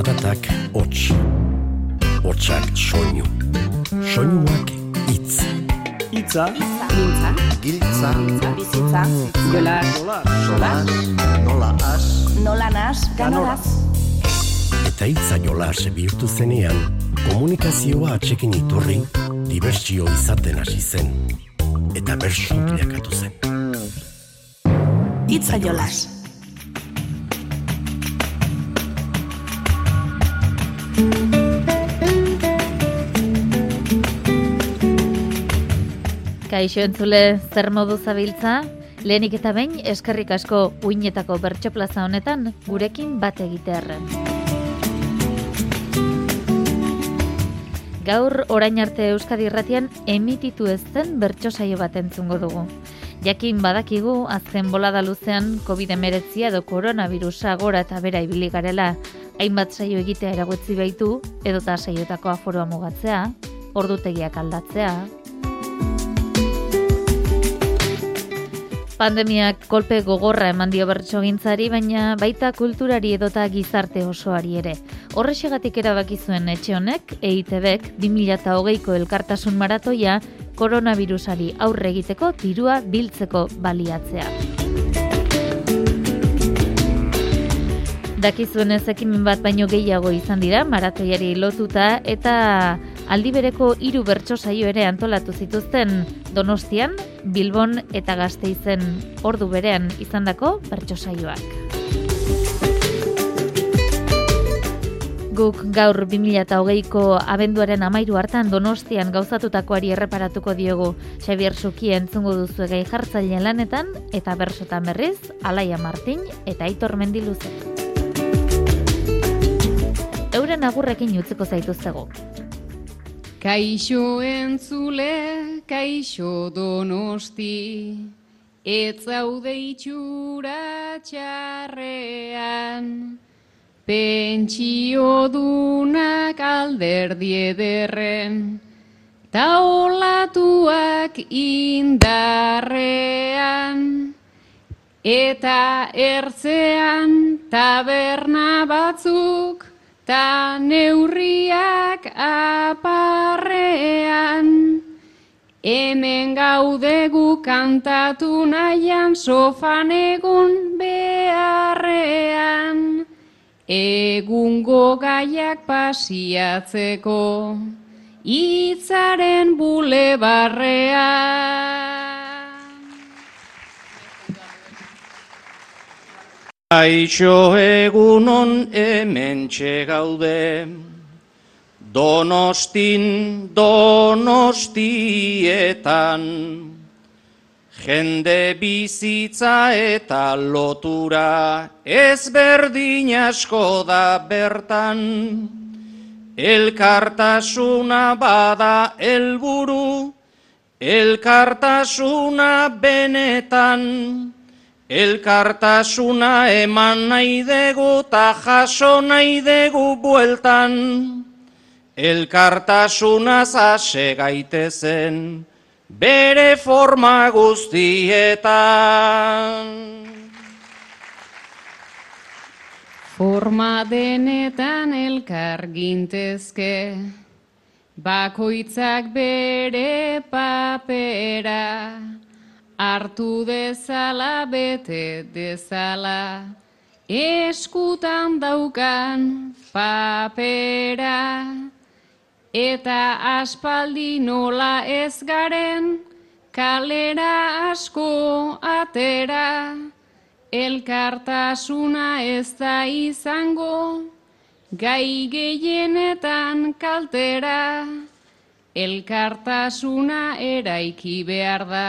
Zaratak hots, hotsak soinu, soinuak itz. Itza, Mintza, Giltza, bizitza, jola, sola, nola as, nola nas, ganoraz. Eta hitza jolas bihurtu zenean, komunikazioa atxekin iturri, dibertsio izaten hasi zen. Eta bersu bilakatu zen. Itza jolas. Kaixo entzule, zer modu zabiltza? Lehenik eta behin eskerrik asko uinetako bertso plaza honetan gurekin bat egitearren. Gaur orain arte Euskadi Irratian emititu ez zen bertso saio bat entzungo dugu. Jakin badakigu azken bolada luzean COVID-19 edo koronavirusa gora eta bera ibili garela, hainbat saio egitea eragotzi baitu, edota saiotako aforoa mugatzea, ordutegiak aldatzea, Pandemiak kolpe gogorra eman dio bertsogintzari, baina baita kulturari edota gizarte osoari ere. Horrexegatik erabaki zuen etxe honek, EITBek 2008ko elkartasun maratoia koronavirusari aurre egiteko dirua biltzeko baliatzea. Dakizuenez ekimen bat baino gehiago izan dira maratoiari lotuta eta aldi bereko hiru bertso saio ere antolatu zituzten Donostian, Bilbon eta Gasteizen ordu berean izandako bertso saioak. Guk gaur 2008ko abenduaren amairu hartan Donostian gauzatutakoari erreparatuko diogu Xavier Suki entzungo duzu gai jartzailean lanetan eta bersotan berriz Alaia Martin eta Aitor Mendiluze. Euren agurrekin utziko zaituztego. Kaixo entzule, kaixo donosti, ez zaude itxura txarrean, pentsio dunak alderdi ederren, ta olatuak indarrean, eta ertzean taberna batzuk, ta neurriak aparrean. Hemen gaudegu kantatu nahian sofan egun beharrean. Egungo gaiak pasiatzeko, itzaren bulebarrean. Aixo egunon hemen gaude, donostin donostietan, jende bizitza eta lotura ezberdin asko da bertan, elkartasuna bada helburu, elkartasuna benetan, Elkartasuna eman nahi dugu ta jaso nahi dugu bueltan. Elkartasuna zase gaitezen bere forma guztietan. Forma denetan elkar gintezke, bakoitzak bere papera, hartu dezala bete dezala, eskutan daukan papera, eta aspaldi nola ez garen, kalera asko atera, elkartasuna ez da izango, gai gehienetan kaltera, elkartasuna eraiki behar da,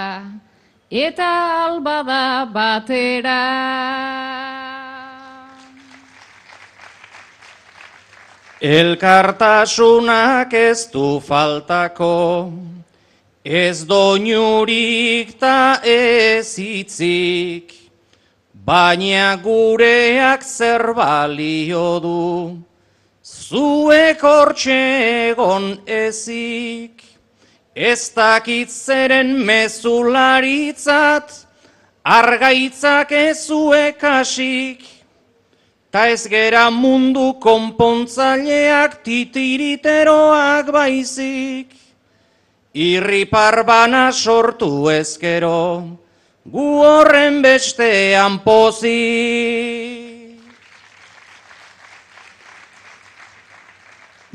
eta albada batera. Elkartasunak ez du faltako, ez doinurik ta ez hitzik, baina gureak zer balio du, zuek hortxe egon ezik. Ez dakit zeren mezularitzat, argaitzak ezuek hasik, Ta ez gera mundu konpontzaileak titiriteroak baizik. Irripar bana sortu ezkero, gu horren bestean pozik.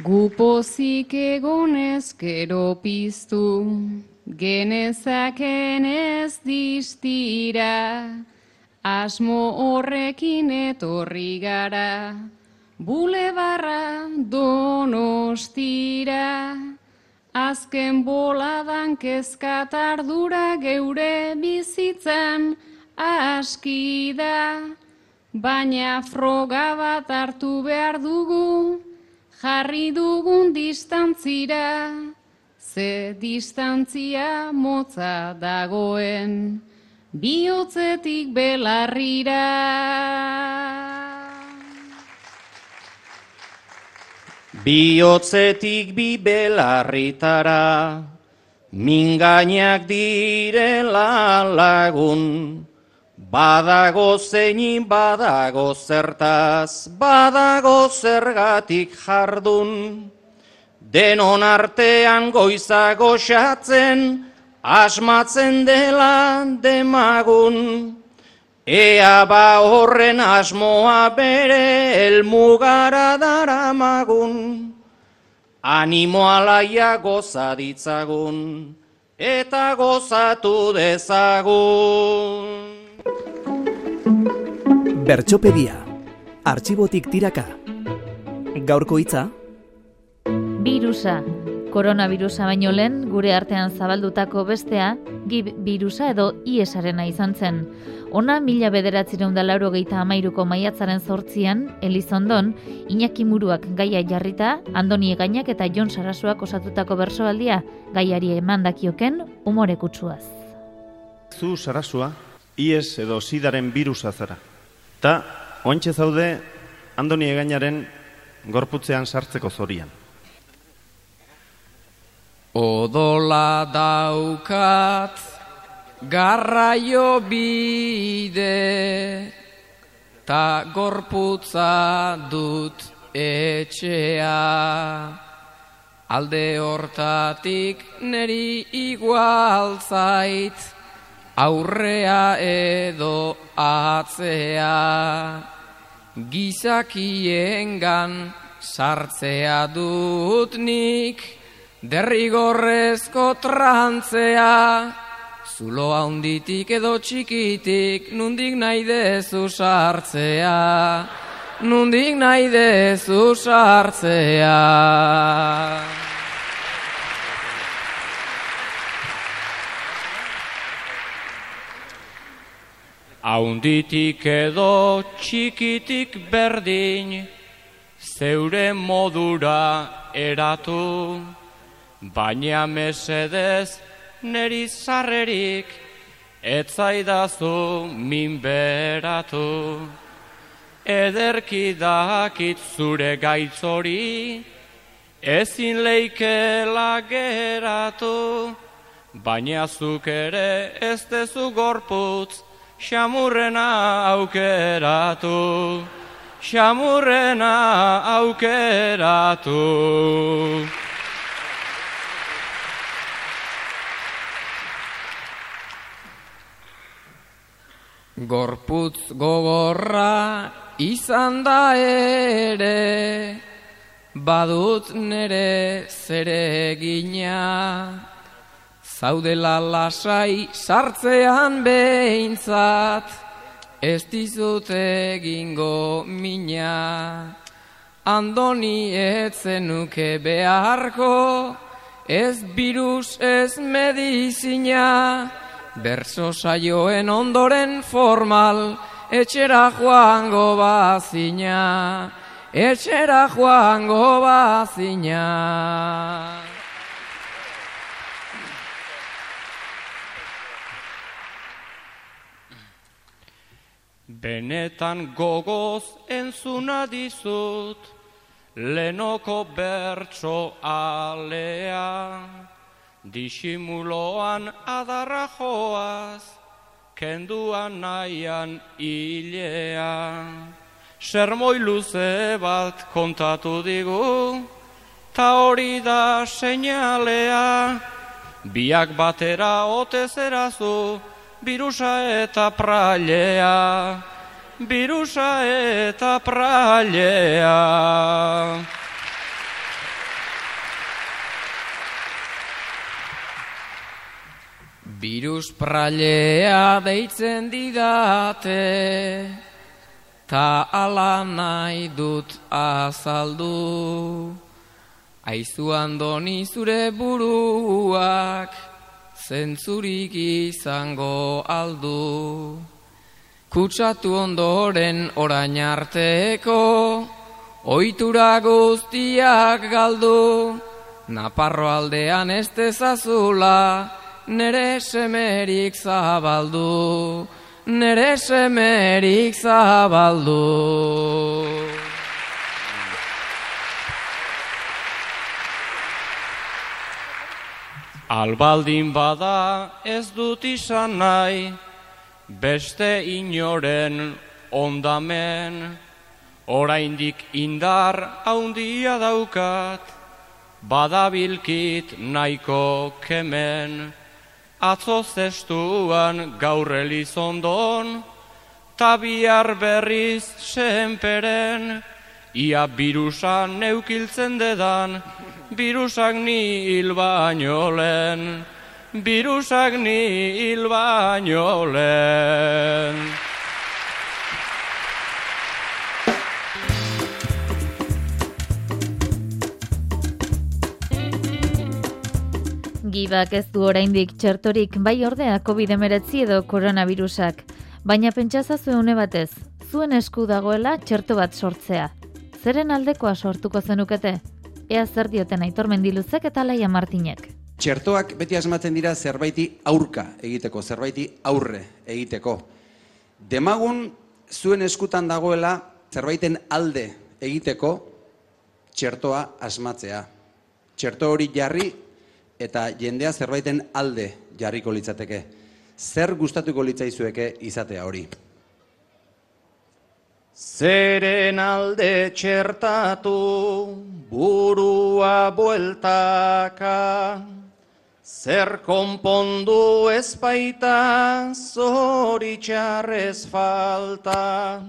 Gu pozik egonez gero piztu, genezaken ez distira, asmo horrekin etorri gara, bulebarra donostira, azken boladan kezkat ardura geure bizitzan aski da, baina froga bat hartu behar dugu, jarri dugun distantzira, ze distantzia motza dagoen, bihotzetik belarrira. Biotzetik bi belarritara, mingainak direla lagun, badago zeini badago zertaz, badago zergatik jardun, denon artean goizago xatzen, asmatzen dela demagun, Ea ba horren asmoa bere elmugara daramagun, animo alaia goza ditzagun, eta gozatu dezagun. Bertxopedia. Artxibotik tiraka. Gaurko hitza, Birusa. Koronavirusa baino lehen gure artean zabaldutako bestea, gib virusa edo iesarena izan zen. Ona mila bederatzireun da lauro geita amairuko maiatzaren zortzian, Elizondon, Iñaki Muruak gaia jarrita, Andoni Egainak eta Jon Sarasuak osatutako bersoaldia gaiari emandakioken umore kutsuaz. Zu sarasua, ies edo sidaren birusa zara. Ta, ointxe zaude, Andoni Egainaren gorputzean sartzeko zorian. Odola daukat garraio bide ta gorputza dut etxea alde hortatik neri igual zait aurrea edo atzea gizakiengan sartzea dut nik derrigorrezko trantzea, zulo handitik edo txikitik, nundik nahi dezu sartzea, nundik nahi dezu sartzea. Haunditik edo txikitik berdin, zeure modura eratu, baina mesedez neri zarrerik, etzaidazu minberatu. Ederki dakit zure gaitzori, ezin leikela geratu, baina zuk ere ez dezu gorputz, xamurrena aukeratu, xamurrena aukeratu. Gorputz gogorra izan da ere, badut nere zeregina, zaudela lasai sartzean behintzat, ez dizut egingo mina. Andoni etzenuke beharko, ez virus ez medizina, Berso saioen ondoren formal, etxera joango bazina, etxera joango bazina. Benetan gogoz entzuna dizut, lenoko bertso alea. Disimuloan adarra joaz, kenduan nahian hilea. sermoi luze bat kontatu digu, ta hori da seinalea, biak batera ote zerazu, birusa eta prailea, birusa eta prailea. Virus prailea deitzen didate, ta ala nahi dut azaldu. Aizu andoni zure buruak, zentzurik izango aldu. Kutsatu ondoren orain arteko, oitura guztiak galdu. Naparro aldean ez dezazula, nere semerik zabaldu, nere semerik zabaldu. Albaldin bada ez dut izan nahi, beste inoren ondamen, oraindik indar haundia daukat, badabilkit nahiko kemen, atzo zestuan gaur elizondon, tabiar berriz senperen, ia birusan neukiltzen dedan, birusak ni hil baino lehen, birusak ni hil baino lehen. Gibak ez du oraindik txertorik bai ordea COVID-19 edo koronavirusak, baina pentsazazu une batez, zuen esku dagoela txerto bat sortzea. Zeren aldekoa sortuko zenukete? Ea zer dioten aitor mendiluzek eta laia martinek. Txertoak beti asmatzen dira zerbaiti aurka egiteko, zerbaiti aurre egiteko. Demagun zuen eskutan dagoela zerbaiten alde egiteko txertoa asmatzea. Txerto hori jarri eta jendea zerbaiten alde jarriko litzateke. Zer gustatuko litzaizueke izatea hori? Zeren alde txertatu burua bueltaka, zer konpondu ez baita zoritxarrez falta.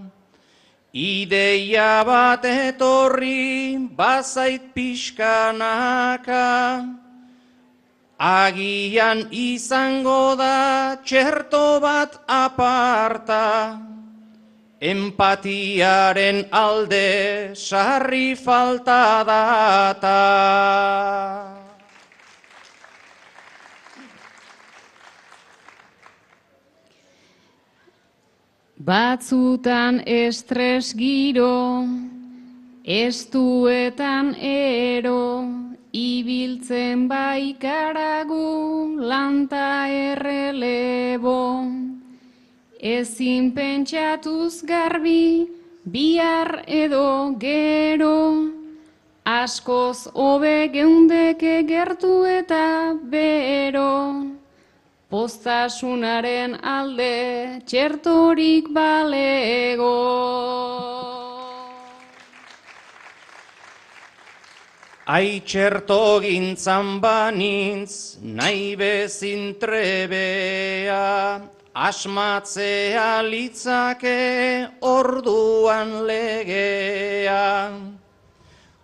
Ideia bat etorri bazait pixkanaka, agian izango da txerto bat aparta. Empatiaren alde sarri falta data. Batzutan estres giro, estuetan ero, ibiltzen baikaragu lanta errelebo. Ezin pentsatuz garbi, bihar edo gero, askoz hobe geundeke gertu eta bero. Postasunaren alde txertorik balego. Ai txerto gintzan banintz, nahi bezin trebea, asmatzea litzake orduan legea.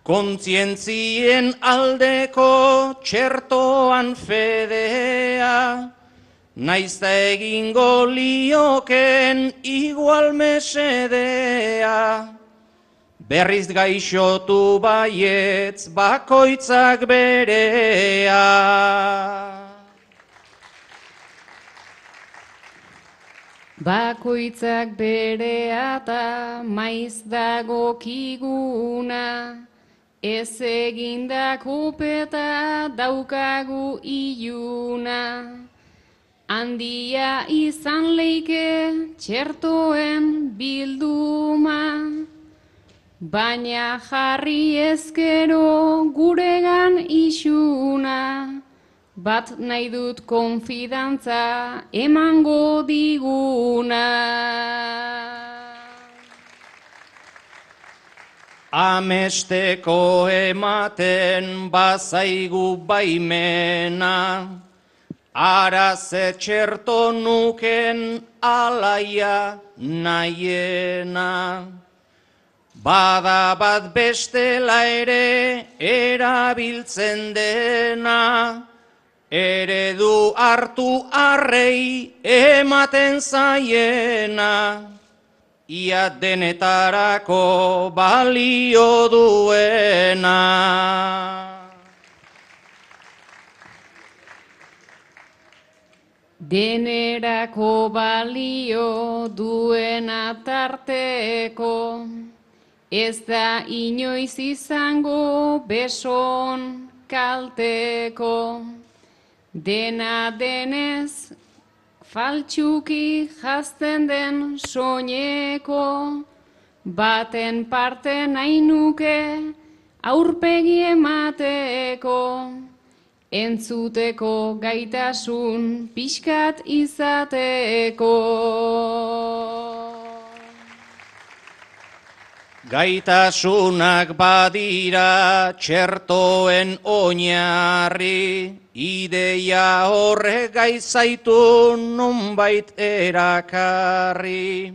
Kontzientzien aldeko txertoan fedea, naizta egingo lioken igual mesedea. Berriz gaixotu baietz bakoitzak berea. Bakoitzak berea eta maiz dago kiguna, ez egindako peta daukagu iluna. Handia izan leike txertoen bilduma, baina jarri ezkero guregan isuna. Bat nahi dut konfidantza emango diguna. Amesteko ematen bazaigu baimena, ara txerto nuken alaia nahiena. Bada bat bestela ere erabiltzen dena, eredu hartu arrei ematen zaiena ia denetarako balio duena. Denerako balio duena tarteko, ez da inoiz izango beson kalteko. Dena denez faltsuki jazten den soineko, baten parte nahi nuke aurpegi emateko, entzuteko gaitasun pixkat izateko. Gaitasunak badira txertoen oinarri, ideia horre gaizaitu nunbait erakarri.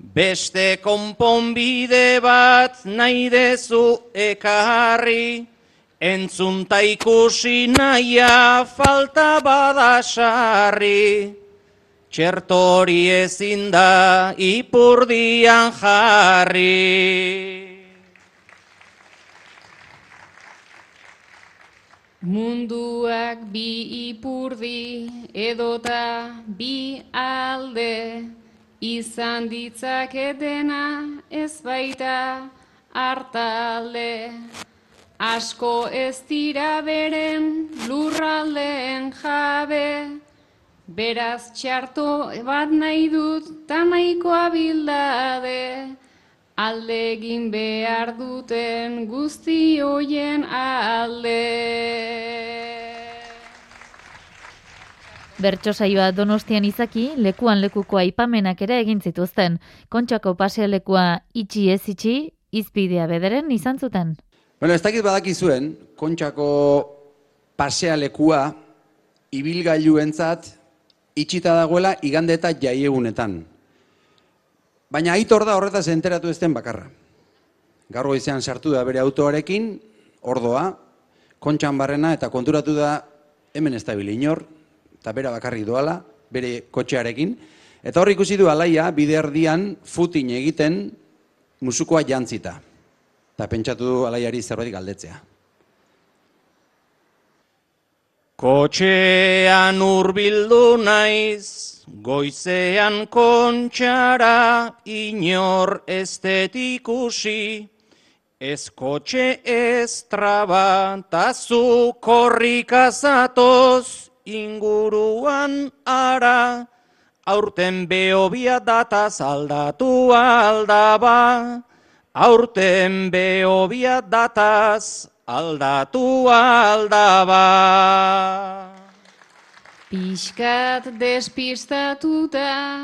Beste konponbide bat nahi dezu ekarri, entzunta ikusi nahia falta badasarri. Txertori ezin da ipurdian jarri. Munduak bi ipurdi edota bi alde izan ditzaketena ez baita hartalde. Asko ez dira beren lurraldeen jabe, Beraz txarto bat nahi dut tamaikoa bildade, alde egin behar duten guzti hoien alde. Bertso saioa donostian izaki, lekuan lekuko aipamenak ere egin zituzten. Kontxako pasea lekua itxi ez itxi, izpidea bederen izan zuten. Bueno, ez dakit badaki zuen, kontxako pasea lekua ibilgailu entzat, itxita dagoela igande eta jaiegunetan. Baina aitor da horretaz enteratu ezten bakarra. Garro izan sartu da bere autoarekin, ordoa, kontxan barrena eta konturatu da hemen ez da inor, eta bera bakarri doala, bere kotxearekin. Eta hor ikusi du alaia, bide erdian futin egiten musukoa jantzita. Eta pentsatu du alaiari zerbait galdetzea. Kotxean urbildu naiz, goizean kontxara, inor estetikusi, ez kotxe ez traba, tazu korrikazatoz inguruan ara, aurten behobia dataz aldatu aldaba, aurten behobia dataz aldatu aldaba. Piskat despistatuta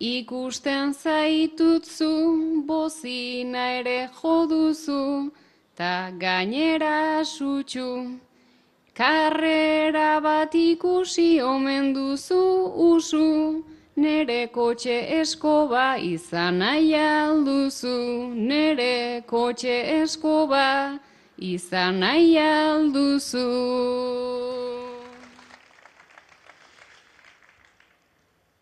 ikusten zaitutzu, bozina ere joduzu, ta gainera sutxu. Karrera bat ikusi omen duzu usu, nere kotxe eskoba izan nahi alduzu, nere kotxe eskoba izan nahi alduzu.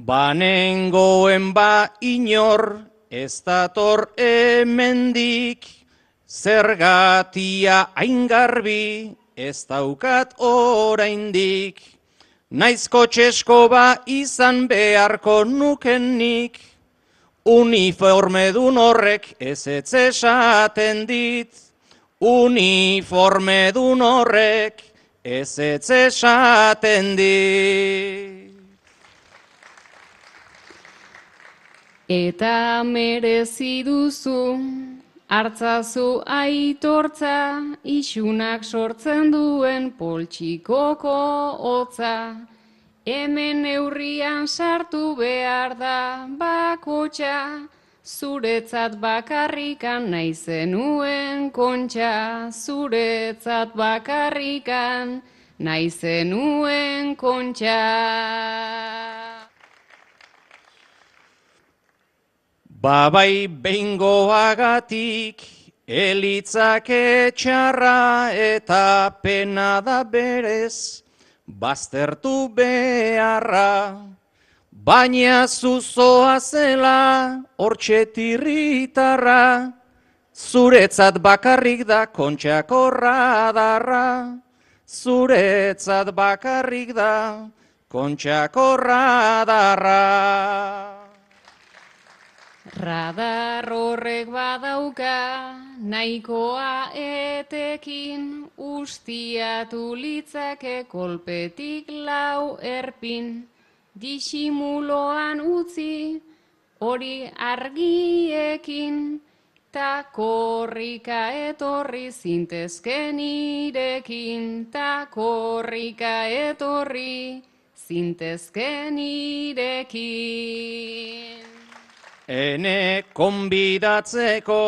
Banengoen ba inor ez dator emendik, zergatia aingarbi ez daukat oraindik. Naizko txesko ba izan beharko nukenik, uniforme dun horrek ez etzesaten dit. Uniforme dun horrek ez ez esaten di. Eta merezi duzu, hartzazu aitortza, isunak sortzen duen poltsikoko hotza. Hemen neurrian sartu behar da bakotxa, zuretzat bakarrikan nahi zenuen kontxa, zuretzat bakarrikan nahi zenuen kontxa. Babai behingoagatik elitzak etxarra eta pena da berez baztertu beharra. Baina zuzoa zela hortxetirritarra, zuretzat bakarrik da kontxako radarra. Zuretzat bakarrik da kontxako radarra. Radar horrek badauka nahikoa etekin ustiatu litzake kolpetik lau erpin disimuloan utzi hori argiekin ta korrika etorri zintezken irekin ta korrika etorri zintezken irekin. Ene konbidatzeko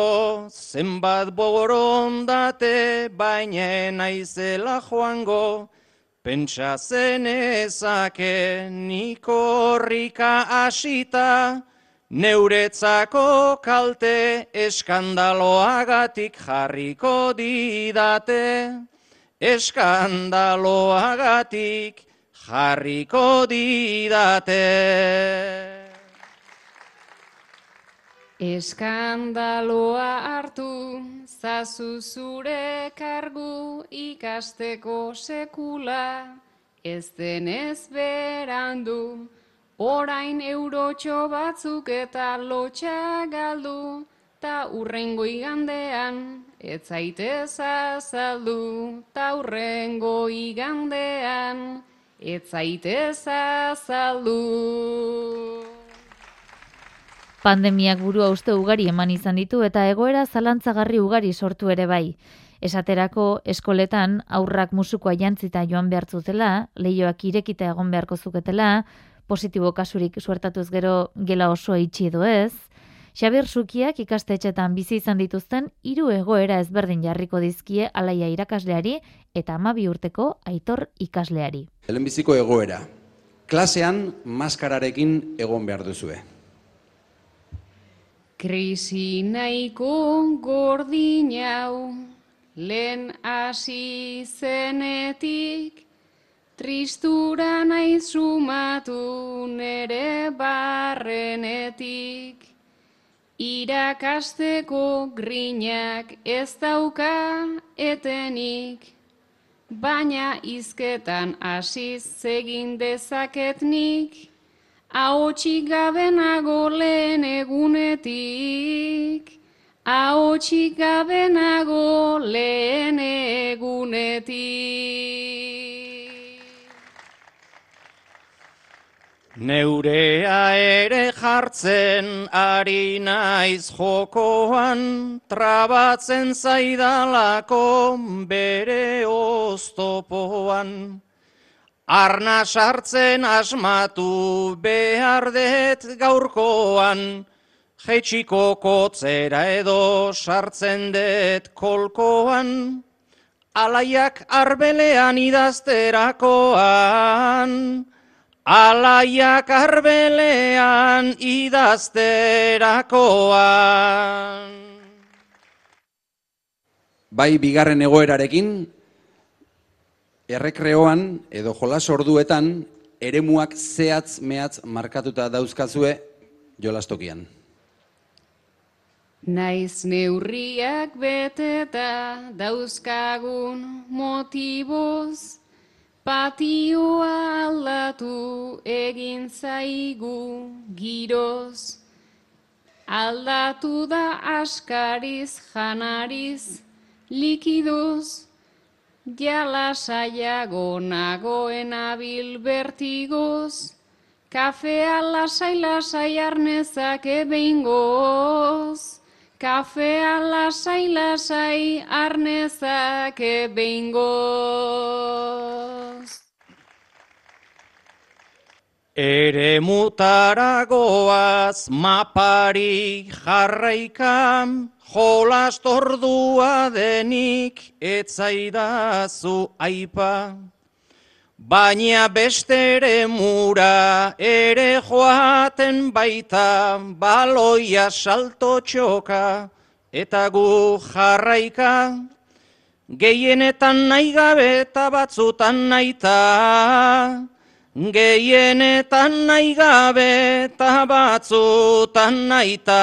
zenbat borondate baina naizela joango pentsa zenezake nikorrika asita neuretzako kalte eskandaloagatik jarriko didate. Eskandaloagatik jarriko didate Eskandaloa hartu, zazu zure kargu ikasteko sekula, ez denez berandu, orain eurotxo batzuk eta lotxa galdu, ta urrengo igandean, ez zaitez azaldu, ta urrengo igandean, ez zaitez azaldu. Pandemiak burua uste ugari eman izan ditu eta egoera zalantzagarri ugari sortu ere bai. Esaterako eskoletan aurrak musukoa jantzita joan behar zutela, lehioak irekita egon beharko zuketela, positibo kasurik suertatuz gero gela oso itxi edo ez, Xabier Sukiak ikastetxetan bizi izan dituzten hiru egoera ezberdin jarriko dizkie alaia irakasleari eta amabi urteko aitor ikasleari. Helen biziko egoera. Klasean maskararekin egon behar duzue. Krisi nahiko gordin hau, lehen hasi zenetik, tristura nahi sumatu nere barrenetik. Irakasteko grinak ez dauka etenik, baina izketan hasiz zegin dezaketnik, Ahotxik gabe nago lehen egunetik, ahotxik gabe nago lehen egunetik. Neurea ere jartzen ari naiz jokoan, trabatzen zaidalako bere oztopoan. Arna sartzen asmatu behar det gaurkoan, jetxiko kotzera edo sartzen det kolkoan, alaiak arbelean idazterakoan, alaiak arbelean idazterakoan. Bai bigarren egoerarekin, errekreoan edo jolas orduetan eremuak zehatz mehatz markatuta dauzkazue jolastokian. Naiz neurriak beteta dauzkagun motiboz, patioa aldatu egin zaigu giroz. Aldatu da askariz janariz likidoz, Jala saiago nagoen abil bertigoz, kafea lasai lasai arnezake behingoz, kafea lasai lasai arnezake behingoz. Ere mutaragoaz mapari jarraikam, jolas tordua denik etzaidazu aipa. Baina bestere mura ere joaten baita, baloia salto txoka eta gu jarraika. Gehienetan nahi gabe eta batzutan naita, Gehienetan nahi gabe eta batzutan naita.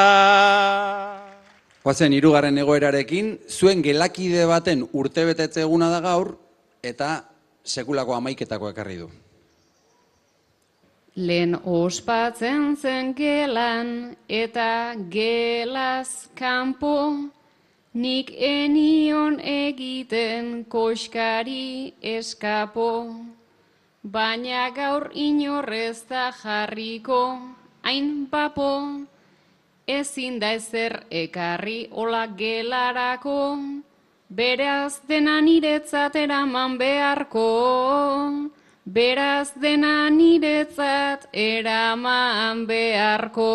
Guazen, irugarren egoerarekin, zuen gelakide baten urtebetetze eguna da gaur, eta sekulako amaiketako ekarri du. Lehen ospatzen zen gelan eta gelaz kanpo, nik enion egiten koskari eskapo. Baina gaur inorrez da jarriko, hain papo, ezin da ezer ekarri ola gelarako, beraz dena niretzat eraman beharko, beraz dena niretzat eraman beharko.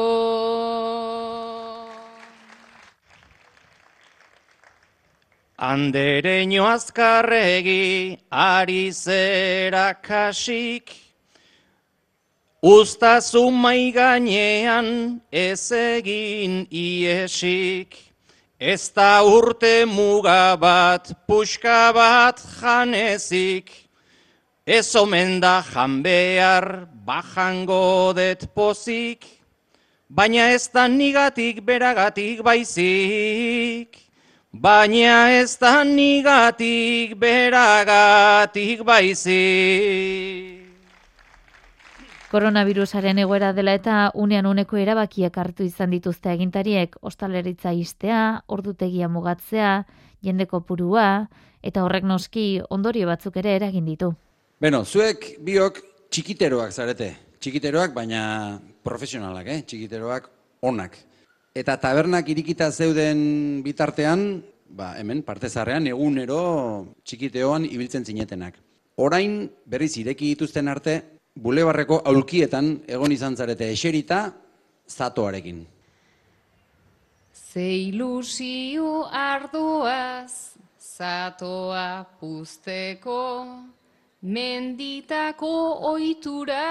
Andereño azkarregi ari zera kasik, Uztazu maiganean ez egin iesik, Ez da urte muga bat, puxka bat janezik, Ez omen da jan behar, bajango det pozik, Baina ez da nigatik beragatik baizik. Baina ez da nigatik beragatik baizi. Koronavirusaren egoera dela eta unean uneko erabakiak hartu izan dituzte egintariek ostaleritza istea, ordutegia mugatzea, jendeko purua, eta horrek noski ondorio batzuk ere eragin ditu. Beno, zuek biok txikiteroak zarete. Txikiteroak, baina profesionalak, eh? txikiteroak onak. Eta tabernak irikita zeuden bitartean, ba, hemen, partezarrean, egunero txikiteoan ibiltzen zinetenak. Orain, berriz ireki dituzten arte, bulebarreko aulkietan egon izan zarete eserita, zatoarekin. Ze ilusio arduaz, zatoa puzteko, menditako oitura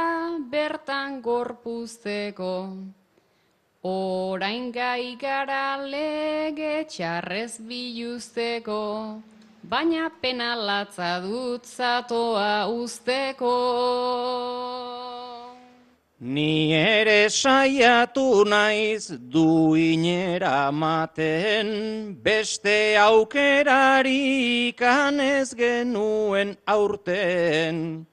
bertan gorpuzteko. Orain gai gara lege txarrez biluzteko, baina penalatza dut zatoa usteko. Ni ere saiatu naiz duinera maten, beste aukerari kanez genuen aurten.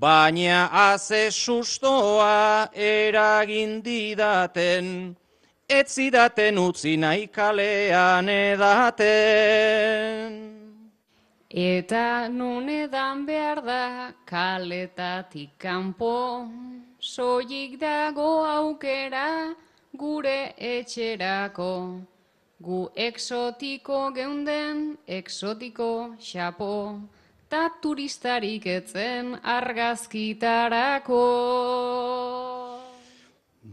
Baina haze sustoa eragin didaten, ez zidaten utzi nahi kalean edaten. Eta non edan behar da kaletatik kanpo, soilik dago aukera gure etxerako. Gu exotiko geunden, exotiko xapo ta turistarik etzen argazkitarako.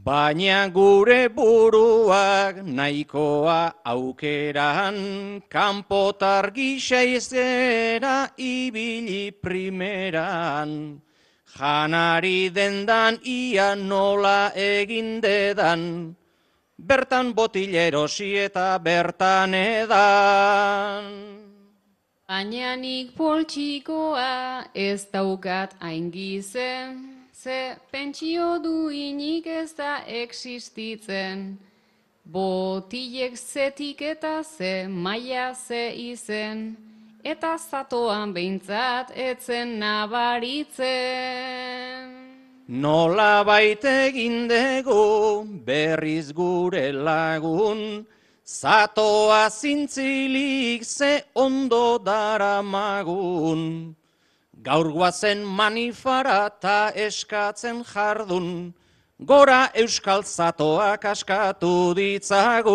Baina gure buruak nahikoa aukeran, kanpotar gisa izera ibili primeran. Janari dendan ia nola egin dedan, bertan botilerosi eta bertan edan. Baina nik poltsikoa ez daukat aingizen, ze pentsio duinik ez da existitzen. Botilek zetik eta ze maia ze izen, eta zatoan behintzat etzen nabaritzen. Nola baite gindego berriz gure lagun, Zatoa zintzilik ze ondo dara magun, gaur guazen manifara ta eskatzen jardun, gora euskal zatoak askatu ditzagun.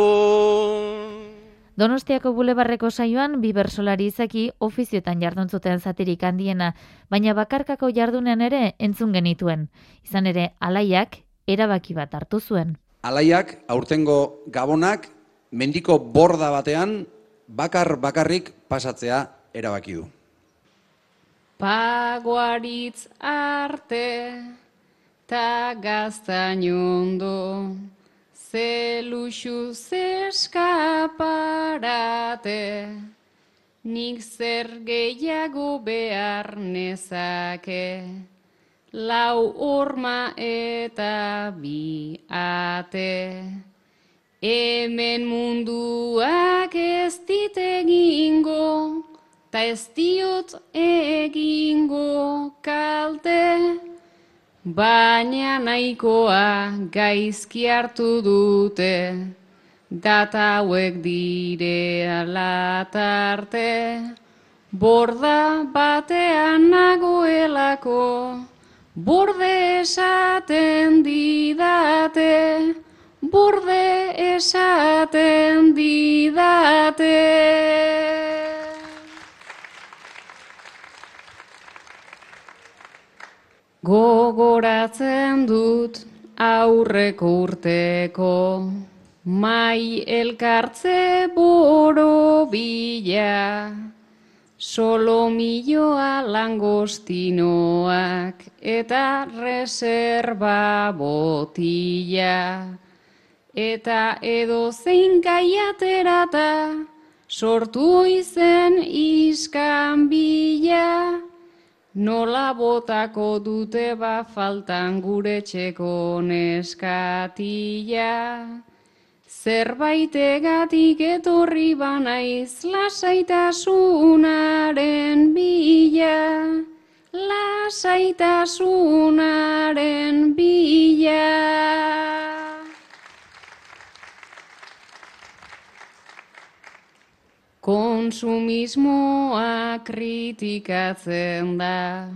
Donostiako bulebarreko saioan bi bersolari izaki ofizioetan jardun zuten zatirik handiena, baina bakarkako jardunean ere entzun genituen. Izan ere, alaiak erabaki bat hartu zuen. Alaiak, aurtengo gabonak, mendiko borda batean, bakar bakarrik pasatzea erabaki du. Pagoaritz arte, ta gaztainondo, zeluxu zeskaparate, nik zer gehiago behar nezake, lau urma eta bi ate. Hemen munduak ez dit egingo, ta ez diot egingo kalte. Baina nahikoa gaizki hartu dute, data hauek dire alatarte. Borda batean nagoelako, borde esaten didate, borde esaten didate. Gogoratzen dut aurreko urteko, mai elkartze boro bila, solo milloa langostinoak eta reserva botila. Eta edo zein gaiaterata, sortu izen iskan bila, Nola botako dute ba faltan gure txeko neskatila. Zerbait egatik etorri banaiz lasaitasunaren bila. Lasaitasunaren bila. Konsumismoa kritikatzen da,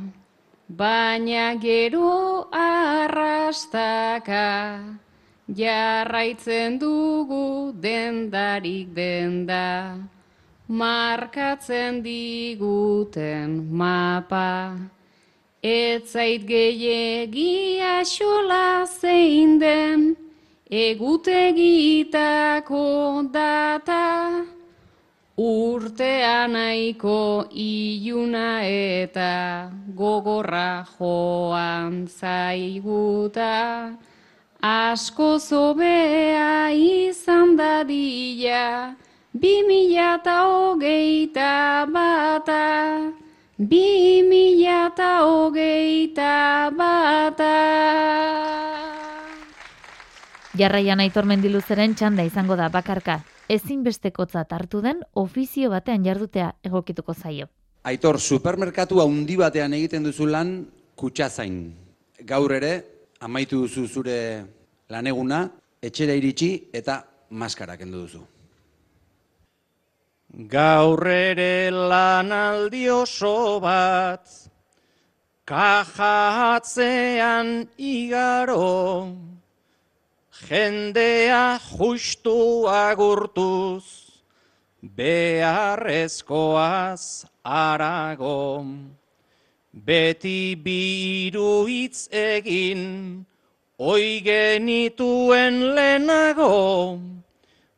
baina gero arrastaka, jarraitzen dugu dendarik denda, markatzen diguten mapa. Ez zait gehiegi asola zein den, egutegitako data, Urtea nahiko iluna eta gogorra joan zaiguta, asko zobea izan dadila, bi mila eta hogeita bata, bi mila eta hogeita bata. Jarraian aitor mendiluzeren txanda izango da bakarka, ezinbestekotzat hartu den ofizio batean jardutea egokituko zaio. Aitor, supermerkatu handi batean egiten duzu lan kutsazain. Gaur ere, amaitu duzu zure laneguna, etxera iritsi eta maskara kendu duzu. Gaur ere lanaldi oso bat, kaja igaro, jendea justu agurtuz, beharrezkoaz arago, beti biru hitz egin, oi genituen lehenago,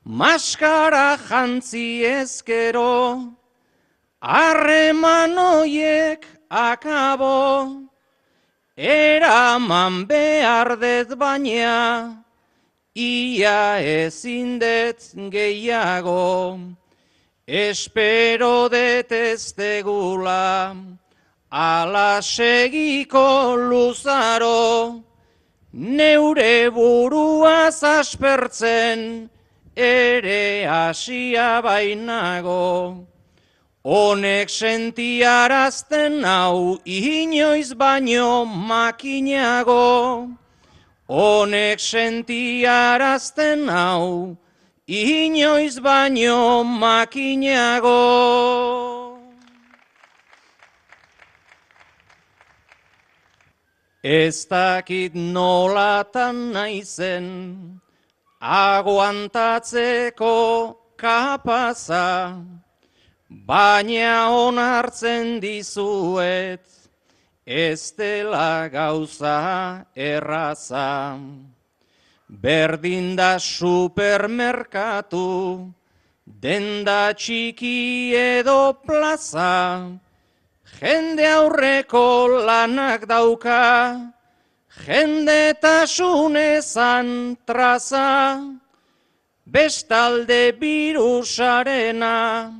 maskara jantzi ezkero, harreman oiek akabo, eraman behar dez baina, ia ezin det gehiago, espero detestegula, ala segiko luzaro, neure burua zaspertzen, ere hasia bainago. Honek sentiarazten hau inoiz baino makinago. Honek sentiarazten hau, inoiz baino makinago. Ez dakit nolatan naizen, aguantatzeko kapaza, baina onartzen dizuet, ez dela gauza erraza. Berdin da supermerkatu, denda txiki edo plaza, jende aurreko lanak dauka, jende tasunezan traza, bestalde birusarena,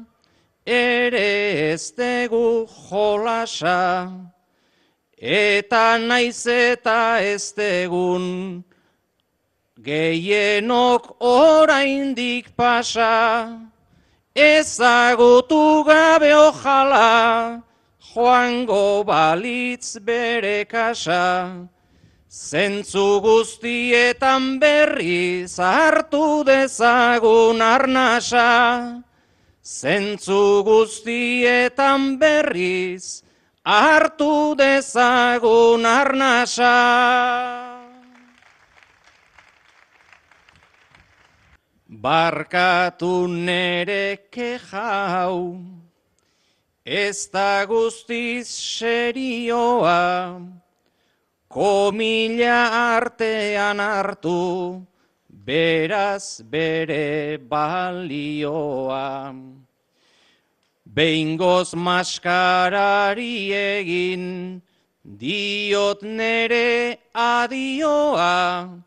ere ez dugu jolasa, eta naiz eta ez degun, gehienok oraindik pasa, ezagutu gabe ojala, joango balitz bere kasa, zentzu guztietan berri zartu dezagun arnasa, zentzu guztietan berriz hartu dezagun arnasa. Barkatu nere kejau, ez da guztiz serioa, komila artean hartu, beraz bere balioa. Behingoz maskarari egin, diot nere adioa,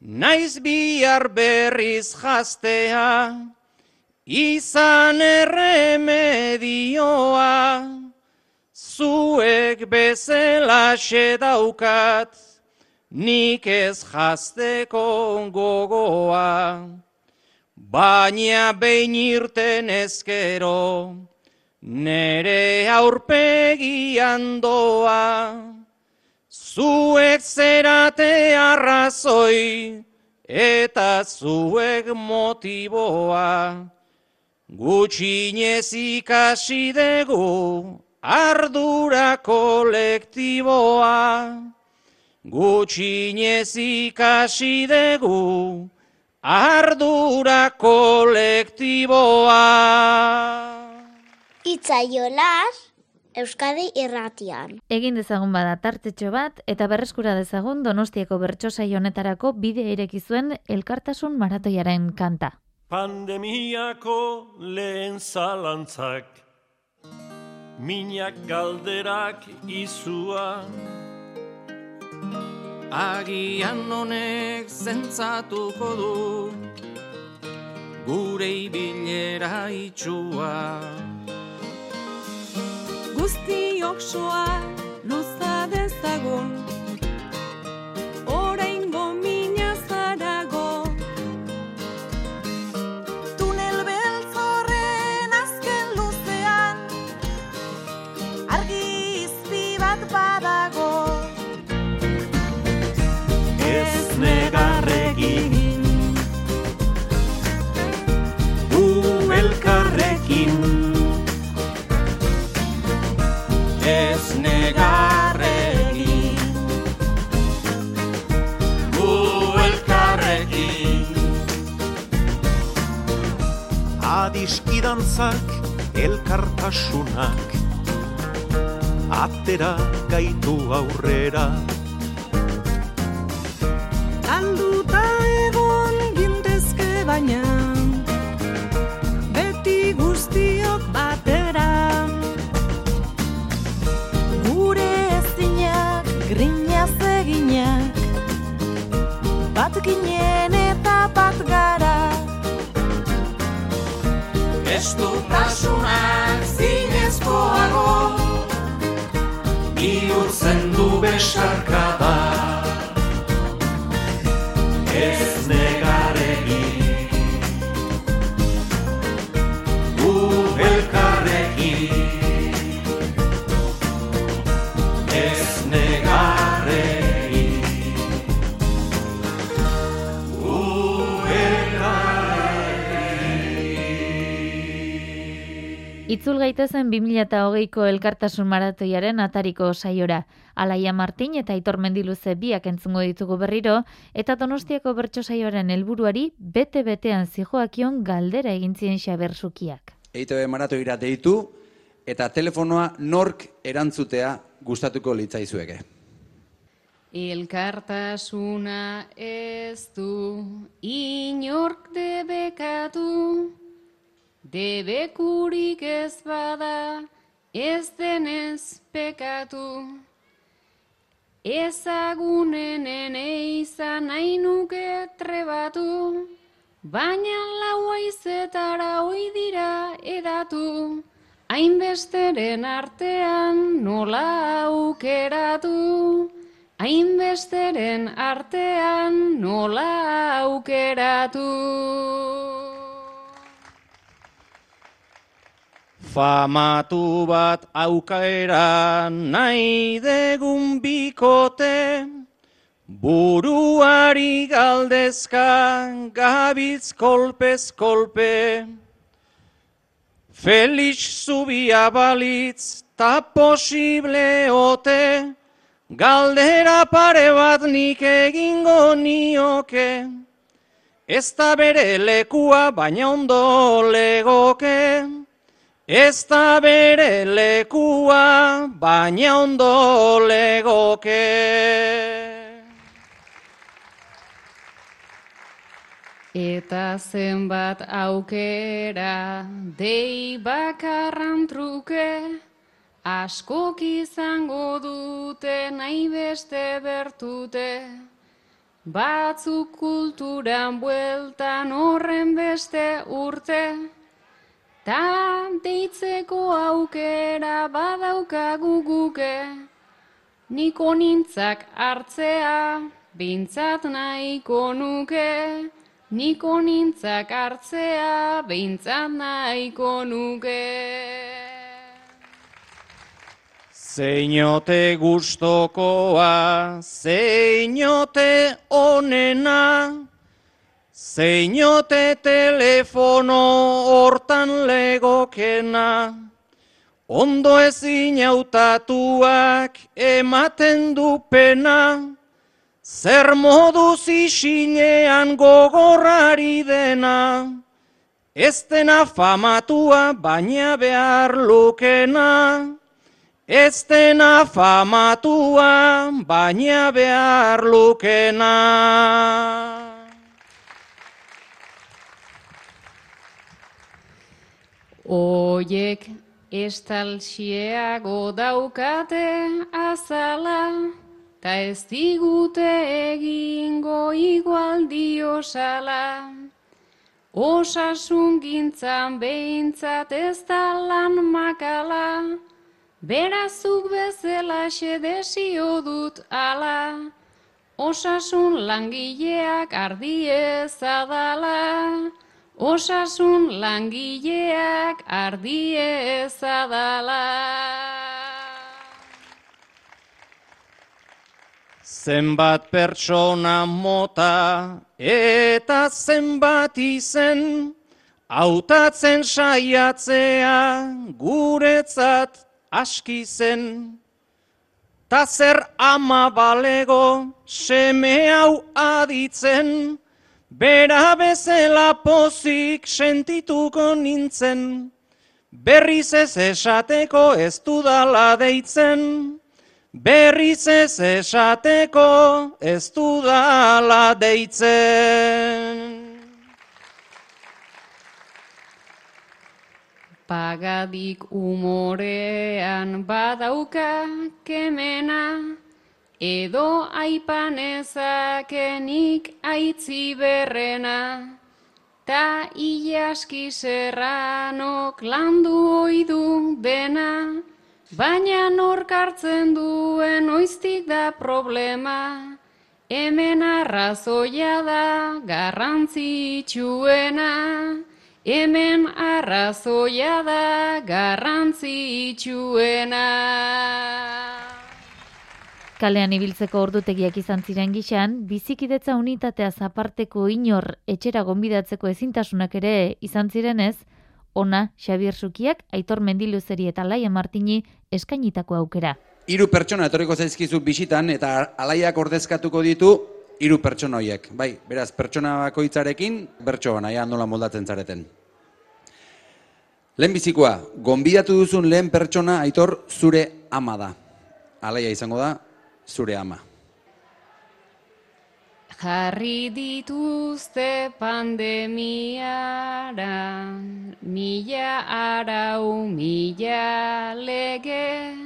Naiz bihar berriz jaztea, izan erremedioa, zuek bezela daukat, nik ez jazteko gogoa. Baina behin irten ezkero, nere aurpegian doa. Zuek zerate arrazoi eta zuek motiboa. Gutxinez ikasi dugu ardura kolektiboa. Gutxinez ikasi dugu ardura kolektiboa. Itzaiolas, Euskadi irratian. Egin dezagun bada tartetxo bat eta berreskura dezagun Donostiako bertsosai honetarako bide ireki zuen elkartasun maratoiaren kanta. Pandemiako lehen zalantzak Minak galderak izua Agian honek zentzatuko du Gure ibilera itxua guztiok soa luza dezagun. Oraingo mina Adiskidantzak elkartasunak. Atera gaitu aurrera. Alduta egon gintezke baina Beti guztiok batera. Eginak Bat ginen eta bat gara Ez du tasunak zinezkoago Bihurtzen du besarkada Ez Itzul gaitezen 2008ko elkartasun maratoiaren atariko saiora. Alaia Martin eta Aitor Mendiluze biak entzungo ditugu berriro, eta Donostiako bertso saioaren helburuari bete-betean zijoakion galdera egintzien xabersukiak. EITB maratoira deitu, eta telefonoa nork erantzutea gustatuko litzaizueke. Elkartasuna ez du inork debekatu, debekurik ez bada ez denez pekatu. Ezagunenen eizan nuke trebatu, baina laua izetara oi dira edatu, hainbesteren artean nola aukeratu. Hainbesteren artean nola aukeratu. Famatu bat aukaera nahi degun bikote, buruari galdezka gabiltz kolpez kolpe. Felix zubia balitz ta posible ote, Galdera pare bat nik egingo nioke, ez da bere lekua baina ondo legoke. Ez da bere lekua baina ondo legoke. Eta zenbat aukera dei bakarran truke, Askok izango dute nahi beste bertute, batzuk kulturan bueltan horren beste urte, ta deitzeko aukera badaukagu guke, niko nintzak hartzea, bintzat nahiko nuke, niko nintzak hartzea, bintzat nahiko nuke. Zeinote gustokoa, zeinote onena, zeinote telefono hortan legokena, ondo ezin hautatuak ematen du pena, zer moduz isilean gogorrari dena, ez dena famatua baina behar lukena, Ez dena famatua, baina behar lukena. Oiek estalxieago daukate azala, ta ez digute egingo igual diosala. Osasun gintzan behintzat ez da lan makala, Berazuk bezala xedesio dut ala, osasun langileak ardiez adala, osasun langileak ardiez adala. Zenbat pertsona mota eta zenbat izen, hautatzen saiatzea guretzat aski zen, ta zer ama balego seme hau aditzen, bera bezela pozik sentituko nintzen, berriz ez esateko ez dudala deitzen, berriz ez esateko ez dudala deitzen. Pagadik umorean badauka kemena, edo aipanezakenik aitzi berrena, ta iaski serranok landu oidu dena, baina norkartzen duen oiztik da problema, hemen arrazoia da garrantzitsuena, Hemen arrazoia da garrantzitsuena. Kalean ibiltzeko ordutegiak izan ziren gixan, bizikidetza unitatea zaparteko inor etxera gonbidatzeko ezintasunak ere izan zirenez, ona Xabier Sukiak, Aitor Mendiluzeri eta Laia Martini eskainitako aukera. Hiru pertsona etorriko zaizkizu bisitan eta alaiak ordezkatuko ditu hiru pertsona horiek. Bai, beraz, pertsona bakoitzarekin bertso naia nola moldatzen zareten. Lehen bizikoa, gonbidatu duzun lehen pertsona aitor zure ama da. Alaia izango da, zure ama. Jarri dituzte pandemiara, mila arau, mila lege,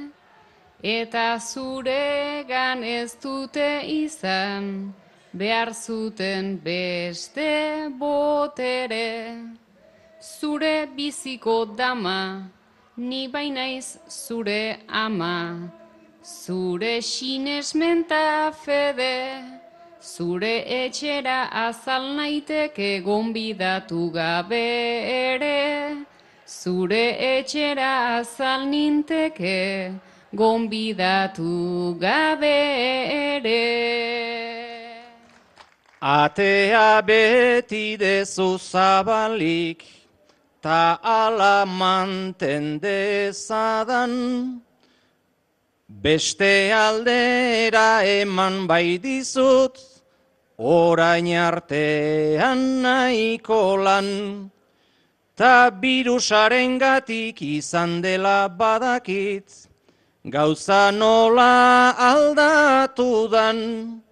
eta zuregan ez dute izan, behar zuten beste botere. Zure biziko dama, ni bainaiz zure ama, zure sinesmenta fede, zure etxera azal naiteke gonbidatu gabe ere, zure etxera azal ninteke gonbidatu gabe ere. Atea beti dezu zabalik, ta ala manten dezadan. Beste aldera eman bai dizut, orain artean nahiko lan. Ta birusaren gatik izan dela badakit, gauza nola aldatu dan.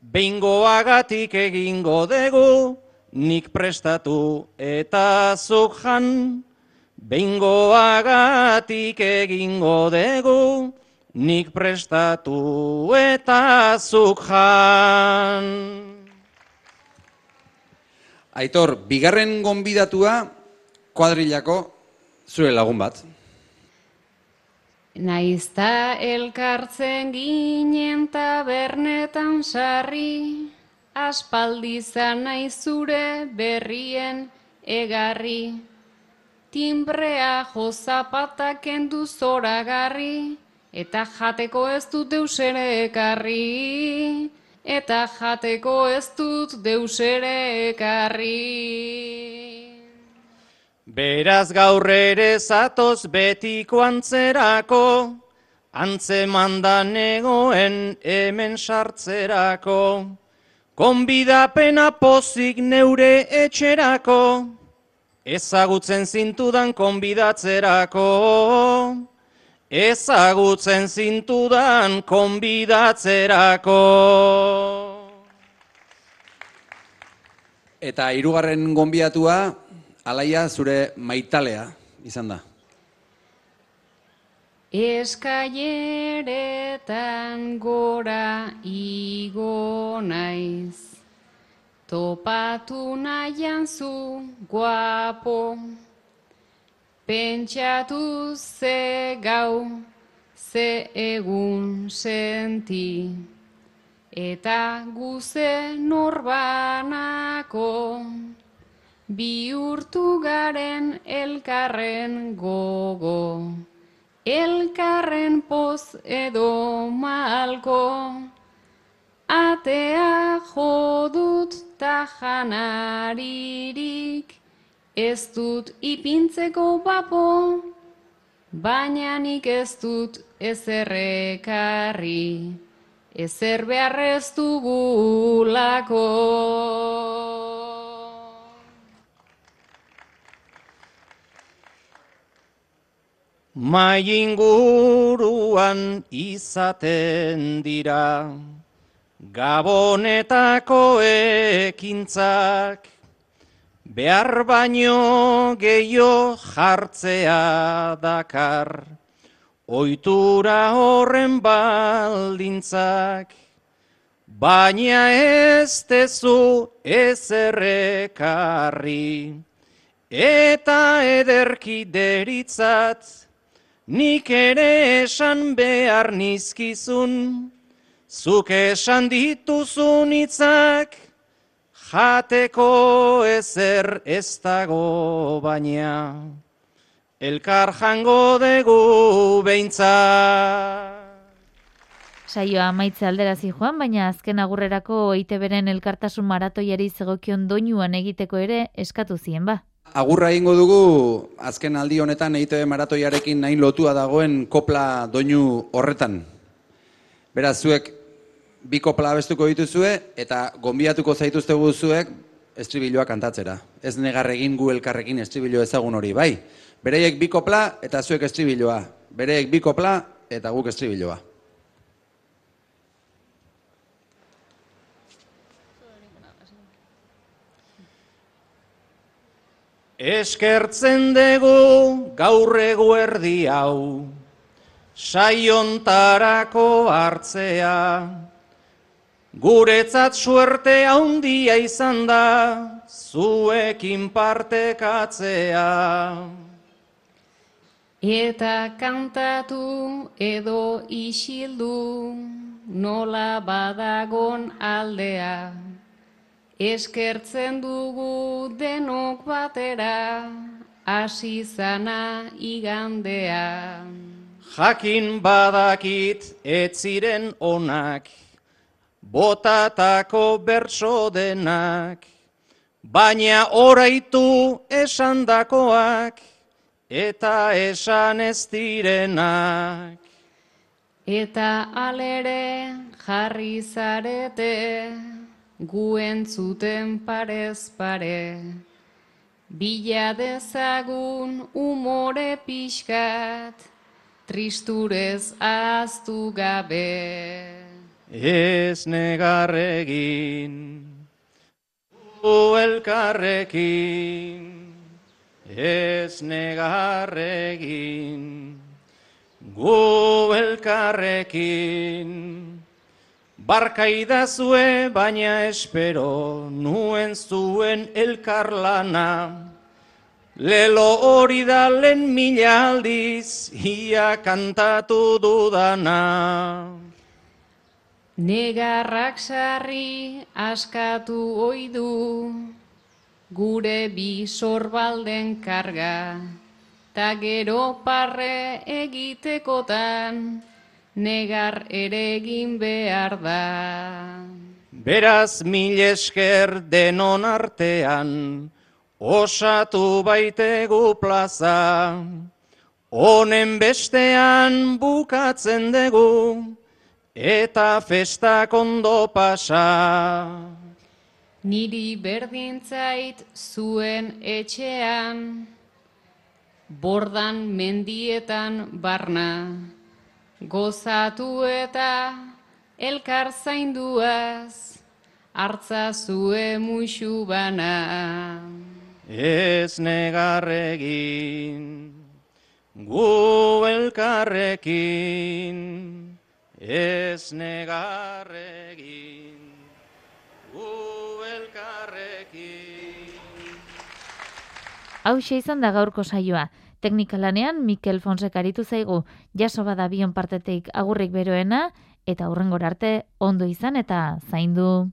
Behingoagatik egingo dugu, nik prestatu eta zuk jan. Behingoagatik egingo dugu, nik prestatu eta zuk jan. Aitor, bigarren gonbidatua kuadrilako zure lagun bat. Naizta elkartzen ginen tabernetan sarri, aspaldizan naiz zure berrien egarri. Timbrea jo zapatak kendu zoragarri, eta jateko ez dut deusere ekarri. Eta jateko ez dut deusere ekarri. Beraz gaur ere zatoz betiko antzerako, antzemandan egoen hemen sartzerako. Konbidapena pozik neure etxerako, ezagutzen zintudan konbidatzerako. Ezagutzen zintudan konbidatzerako. Eta hirugarren gonbidatua, alaia zure maitalea izan da. Eskaileretan gora igo naiz, topatu nahian zu guapo, pentsatu ze gau, ze egun senti, eta guze norbanako, bihurtu garen elkarren gogo. Elkarren poz edo malko, atea jodut ta janaririk, ez dut ipintzeko bapo, baina nik ez dut ezerrekarri, ezer beharrez dugulako. Mai inguruan izaten dira, Gabonetako ekintzak, behar baino gehiago jartzea dakar, oitura horren baldintzak, baina ez tezu ezerrekarri, eta ederki deritzat, Nik ere esan behar nizkizun, zuk esan dituzun hitzak, jateko ezer ez dago baina, elkar jango dugu beintza. Saioa amaitze alderazi joan, baina azken agurrerako EITBren elkartasun maratoiari zegokion doinuan egiteko ere eskatu zien ba. agurra egingo dugu azken aldi honetan EITB maratoiarekin nahi lotua dagoen kopla doinu horretan. Beraz, zuek bi kopla abestuko dituzue eta gonbiatuko zaituztegu zuek estribiloa kantatzera. Ez negarregin gu elkarrekin estribilo ezagun hori, bai. Bereiek bi kopla eta zuek estribiloa. Bereiek bi kopla eta guk estribiloa. Eskertzen dugu gaur eguerdi hau, saiontarako hartzea, guretzat suerte handia izan da, zuekin partekatzea. Eta kantatu edo isildu, nola badagon aldea, eskertzen dugu denok batera, hasi zana igandea. Jakin badakit ez ziren onak, botatako berso denak, baina oraitu esandakoak, eta esan ez direnak. Eta alere jarri zarete, guen zuten parez pare. Bila dezagun umore pixkat, tristurez aztu gabe. Ez negarregin, gu elkarrekin, ez negarregin, gu elkarrekin. Barkaidazue baina espero nuen zuen elkarlana, Lelo hori da lehen mila aldiz, ia kantatu dudana. Negarrak sarri askatu oidu, gure bi sorbalden karga, ta gero parre egitekotan, negar ere egin behar da. Beraz mil esker denon artean, osatu baitegu plaza, honen bestean bukatzen dugu, eta festak ondo pasa. Niri berdintzait zuen etxean, bordan mendietan barna, gozatu eta elkar zainduaz, hartza zue muixu bana. Ez negarregin, gu elkarrekin, ez negarregin, gu elkarrekin. Hau izan da gaurko saioa. Teknikalanean Mikel Fonsek aritu zaigu jaso bada bion partetik agurrik beroena eta hurrengora arte ondo izan eta zaindu.